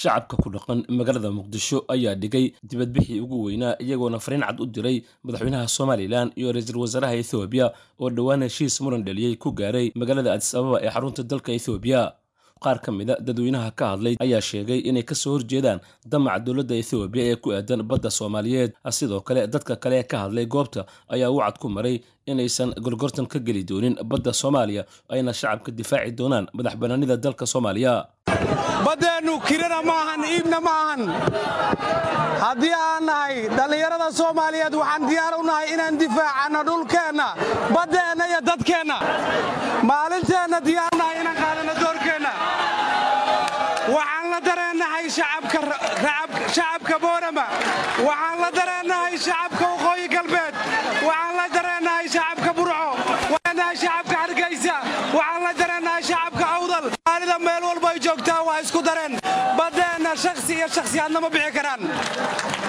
shacabka ku dhaqan magaalada muqdisho ayaa dhigay dibadbixii ugu weynaa iyagoona fariin cad u diray madaxweynaha somalilan iyo ra'iisul wasaaraha ethoobiya oo dhowaan heshiis muran dhaliyey ku gaaray magaalada adis ababa ee xarunta dalka ethoobiya qaar ka mida dadweynaha ka hadlay ayaa sheegay inay ka soo horjeedaan damaca dowladda ethoobiya ee ku aadan badda soomaaliyeed. Sidoo kale dadka kale ee ka hadlay goobta ayaa wacad ku maray inaysan gorgortan ka geli doonin badda soomaaliya ayna shacabka difaaci doonaan madax banaanida dalka soomaaliya baddeennu kirana ma ahan iibna ma ahan haddii aan nahay dhallinyarada soomaaliyeed waxaan diyaar u nahay inaan difaacanno dhulkeenna baddeenna iyo dadkeenna. Maalinteenna diyaar nahay inaan qaadanno doorkeenna. Waxaan la dareennahay shacabka boorama. Waxaan la dareennahay shacabka meel walba ay joogtaa waa isku dareen. Baddeenna shakhsi iyo shakhsiyaadna ma bixi karaan.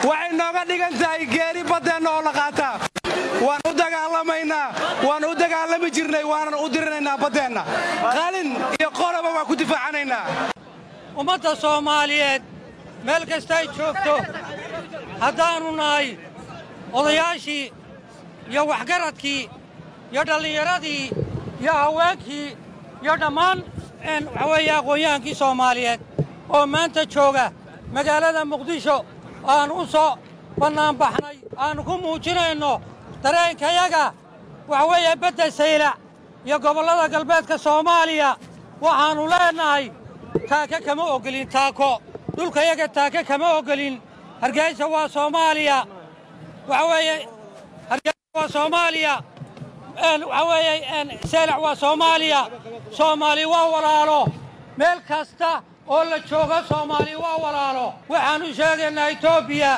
Waxay nooga dhigan tahay geeri baddeenna oo la qaataa waan u dagaalamaynaa waan u dagaalami jirnay waanan u dirinaynaa baddeenna qalin iyo qoroba waan ku difaacanaynaa. Ummadda soomaaliyeed meel kastay joogto haddaannu nahay odayaashii iyo waxgaradkii iyo dhallinyaradii iyo haweenkii iyo dhammaan waxa weeye aqoon-yahankii soomaaliyeed oo maanta jooga magaalada muqdisho. Aan u soo bannaanbaxnay aannu ku muujinayno dareenkayaga waxa weeye bedda saylac iyo gobollada galbeedka soomaaliya waxaannu leennahay taaka kama ogolin taako dhulkayaga taaka kama ogolin hargaysa waa soomaaliya waxa weeye waa soomaaliya waxa weeye waa soomaaliya soomaali waa walaalo. Meel kasta oo la jooga soomaali waa walaalo. Waxaan u sheegaynaa etoobiya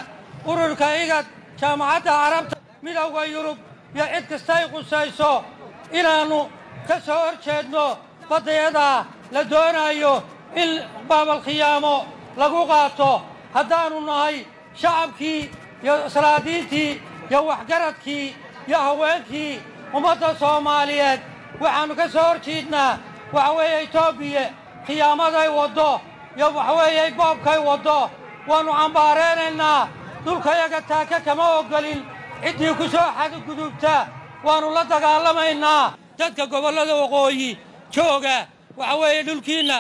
ururka igad jaamacadda carabta midowda yurub iyo cid kastay qusayso. Inaannu ka soo hor jeedno baddayadaa la doonaayo in baabalkhiyaamo lagu qaato. Haddaannu nahay shacabkii iyo salaadiintii iyo waxgaradkii iyo haweenkii ummadda soomaaliyeed waxaannu ka soo hor jiidnaa waxa weeye etoobiya khiyaamaday waddo iyo waxa weeye boobkay waddo. Waannu cambaaraynaynaa dhulkayaga taaka kama oggolin ciddii ku soo xadgudubta waannu la dagaalamaynaa. Dadka gobollada waqooyi jooga waxa weeye dhulkiinna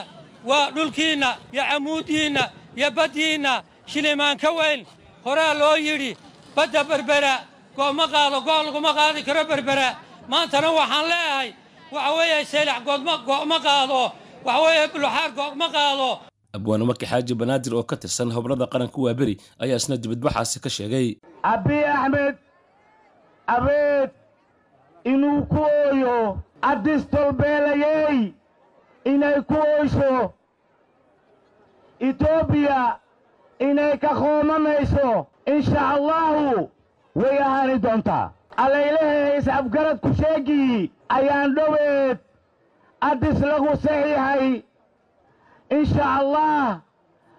waa dhulkiinna iyo camuudiinna iyo baddiinna shilimaan ka weyn horaa loo yidhi badda berbera go'ma qaado go' laguma qaadi karo berbera. Maantana waxaan leeyahay waxa weeye saylac go'ma qaado. Waxa weeye buluxaar go'ma qaado. Abwaane markii xaaji banaadir oo ka tirsan hoblada qaranka waaberi ayaa isna dibadbaxaasi ka sheegay. Abiy axmed abeed inuu ku ooyo addistolbeelayey inay ku oysho. Etoobiya inay ka qoomamayso insha allaahu way ahaani doontaa allaylahay is-afgaradku sheegii ayaan dhoweed. Addis lagu saxiixay insha allah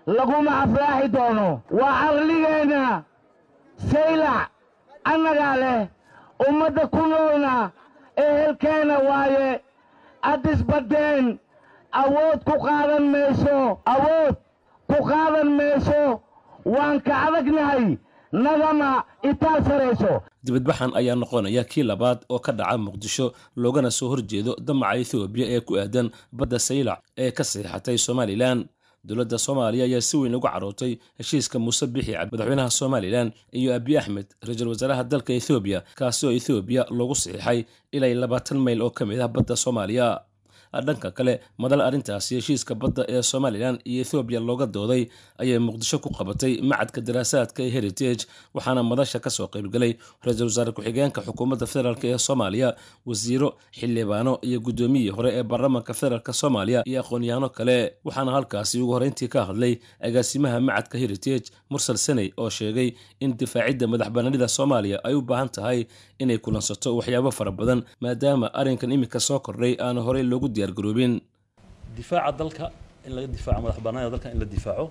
laguma aflaaxi doono. Waa caqligeenna saylac annagaa leh ummadda ku noolna ehelkeenna waaye. Addis baddeen awood ku qaadan mayso awood ku qaadan mayso waan ka adagnahay nagama itaal sarayso dibadbaxan ayaa noqonaya kii labaad oo ka dhaca muqdisho loogana soo horjeedo damaca ethoobiya ee ku aadan badda saylac ee ka saxiixatay somalilan. Dowladda soomaaliya ayaa si weyn uga carootay heshiiska muuse bixi madaxweynaha somalilan iyo abiy axmed ra'iisul wasaaraha dalka ethoobiya kaasi oo ethoobiya loogu saxiixay ilay labaatan mayl oo ka mid ah badda soomaaliya dhanka kale madal arrintaasi heshiiska badda ee somalilan iyo ethoobiya looga dooday ayay muqdisho ku qabatay macadka daraasaadka ee heritage waxaana madasha ka soo qaybgalay ra'iisul wasaare ku-xigeenka xukuumadda federaalk ee soomaaliya wasiiro xildhibaano iyo guddoomiyii hore ee baarlamaanka federaalk soomaaliya iyo aqoon-yahano kale waxaana halkaasi ugu horreyntii ka hadlay agaasimaha macadka heritage mursal seney oo sheegay in difaacidda madaxbanaanida soomaaliya ay u baahan tahay inay kulansato waxyaabo fara badan maadaama arrinkan iminka soo kordhay aana horey loogu diyaargaroobin difaaca dalka in laga difaaco madax bannaanida dalka in la difaaco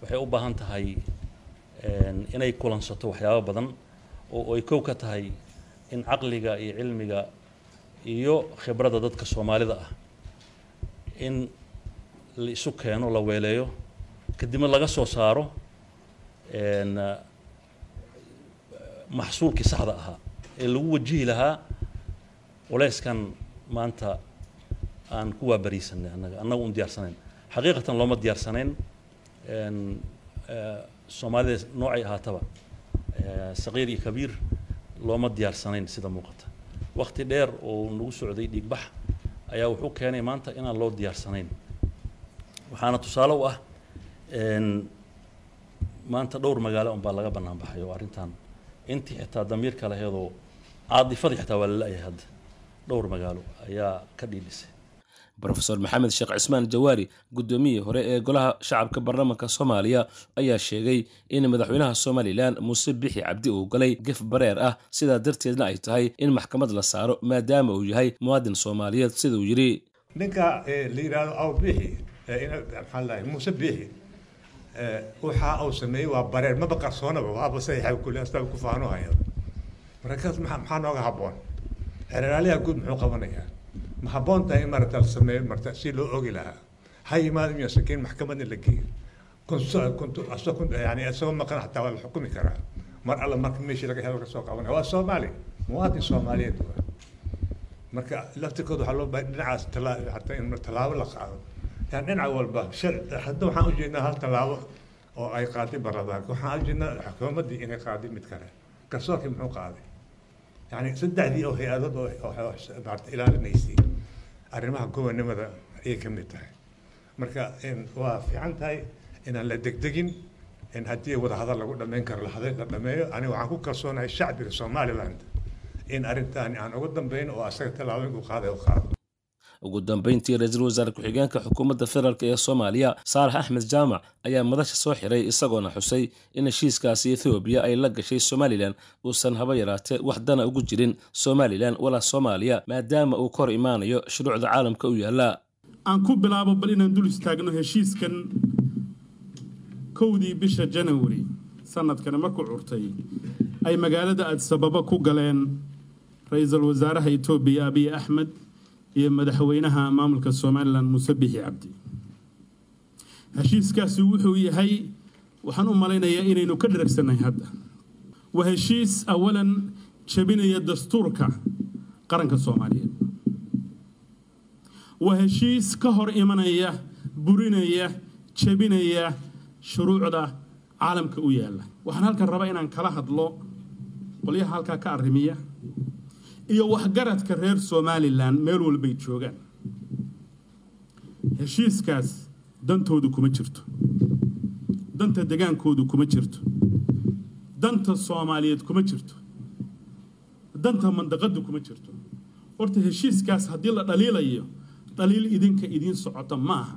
waxay u baahan tahay inay kulansato waxyaabo badan oo ay kow ka tahay in caqliga iyo cilmiga iyo khibradda dadka soomaalida ah in la isu keeno la weeleeyo kadibna laga soo saaro maxsuulkii saxda ahaa ee lagu wajihi lahaa culeyskan maanta aan ku waabariisanay annaga. Annaga un diyaarsanayn xaqiiqatan looma diyaarsanayn soomaalida noocay ahaataba saqiir iyo kabiir looma diyaarsanayn sida muuqata. Wakti dheer oo nagu socday dhiigbax ayaa wuxuu keenay maanta inaan loo diyaarsanayn waxaana tusaale u ah maanta dhowr magaalo unbaa laga bannaan baxay oo arrintan intii xitaa damiirka laheedoo caadifadii xitaa waa la la-yahay hadda dhowr magaalo ayaa ka dhiidhisay rofeor maxamed sheekh cismaan jawaari guddoomiyihii hore ee golaha shacabka baarlamaanka soomaaliya ayaa sheegay in madaxweynaha somalilan muuse bixi cabdi uu galay gef bareer ah. Sidaa darteedna ay tahay in maxkamad la saaro maadaama uu yahay muwaadin soomaaliyeed siduu yidhi. Ninka la yidhaahdo aw bixi maxaa lahay muuse bixi waxa uu sameeyey waa bareer. Maba qarsoonaba waaba saxiixa kulli maxaa nooga habboon? Xeraalyaha guud muxuu qabanayaa ma habboon tahay in marata la sameeyo marta si loo ogi lahaa ha yimaado miya sakiin maxkamadna la geeyo yani isagoo maqan xataa waa la xukumi karaa mar alla marka meeshii laga helo laga soo qabanaya waa soomaali muwaadin soomaaliyeed waa marka laftirkooda waxaa loo baahay dhinacaas hataa in tallaabo la qaado yani dhinac walba hadda waxaan ujeednaa hal tallaabo oo ay qaaday baarlamaanka waxaan ujeednaa xukuumaddii inay qaaday mid kale garsoorkii muxuu qaaday yani saddexdii oo hay'adood oo maarata ilaalinaysay arrimaha gobonnimada ayay ka mid tahay. Marka waa fiican tahay inaan la degdegin in haddii wadahadal lagu dhammayn karo la dhameeyo aniga waxaan ku kalsoonahay shacbiga somaliland in arrintaani aan ugu dambayn oo asaga tallaabooyin u qaaday u qaado ugu dambayntii ra'iisul wasaare ku-xigeenka xukuumadda federaalk ee soomaaliya saalax axmed jaamac ayaa madasha soo xiray isagoona xusay in heshiiskaasi ethoobiya ay la gashay somalilan uusan haba yaraatee wax dana ugu jirin somalilan walaa soomaaliya maadaama uu kor imaanayo shuruucda caalamka u yaalla. Aan ku bilaabo bal inaan dul istaagno heshiiskan kowdii bisha janawari sanadkani markuu curtay. Ay magaalada adsababa ku galeen ra'iisul wasaaraha etoobiya abiy axmed iyo madaxweynaha maamulka somalilan muuse bixi cabdi. Heshiiskaasi wuxuu yahay waxaan u malaynayaa inaynu ka dharagsanay hadda. Waa heshiis awalan jabinaya dastuurka qaranka soomaaliyeed. Waa heshiis ka hor imanaya burinaya jabinaya shuruucda caalamka u yaalla. Waxaan halkan rabaa inaan kala hadlo qolyaha halkaa ka arrimiya iyo waxgaradka reer somalilan meel walbay joogaan. Heshiiskaas dantoodu kuma jirto. Danta degaankoodu kuma jirto. Danta soomaaliyeed kuma jirto. Danta mandaqadu kuma jirto. Horta heshiiskaas haddii la dhaliilayo dhaliil idinka idiin socota ma aha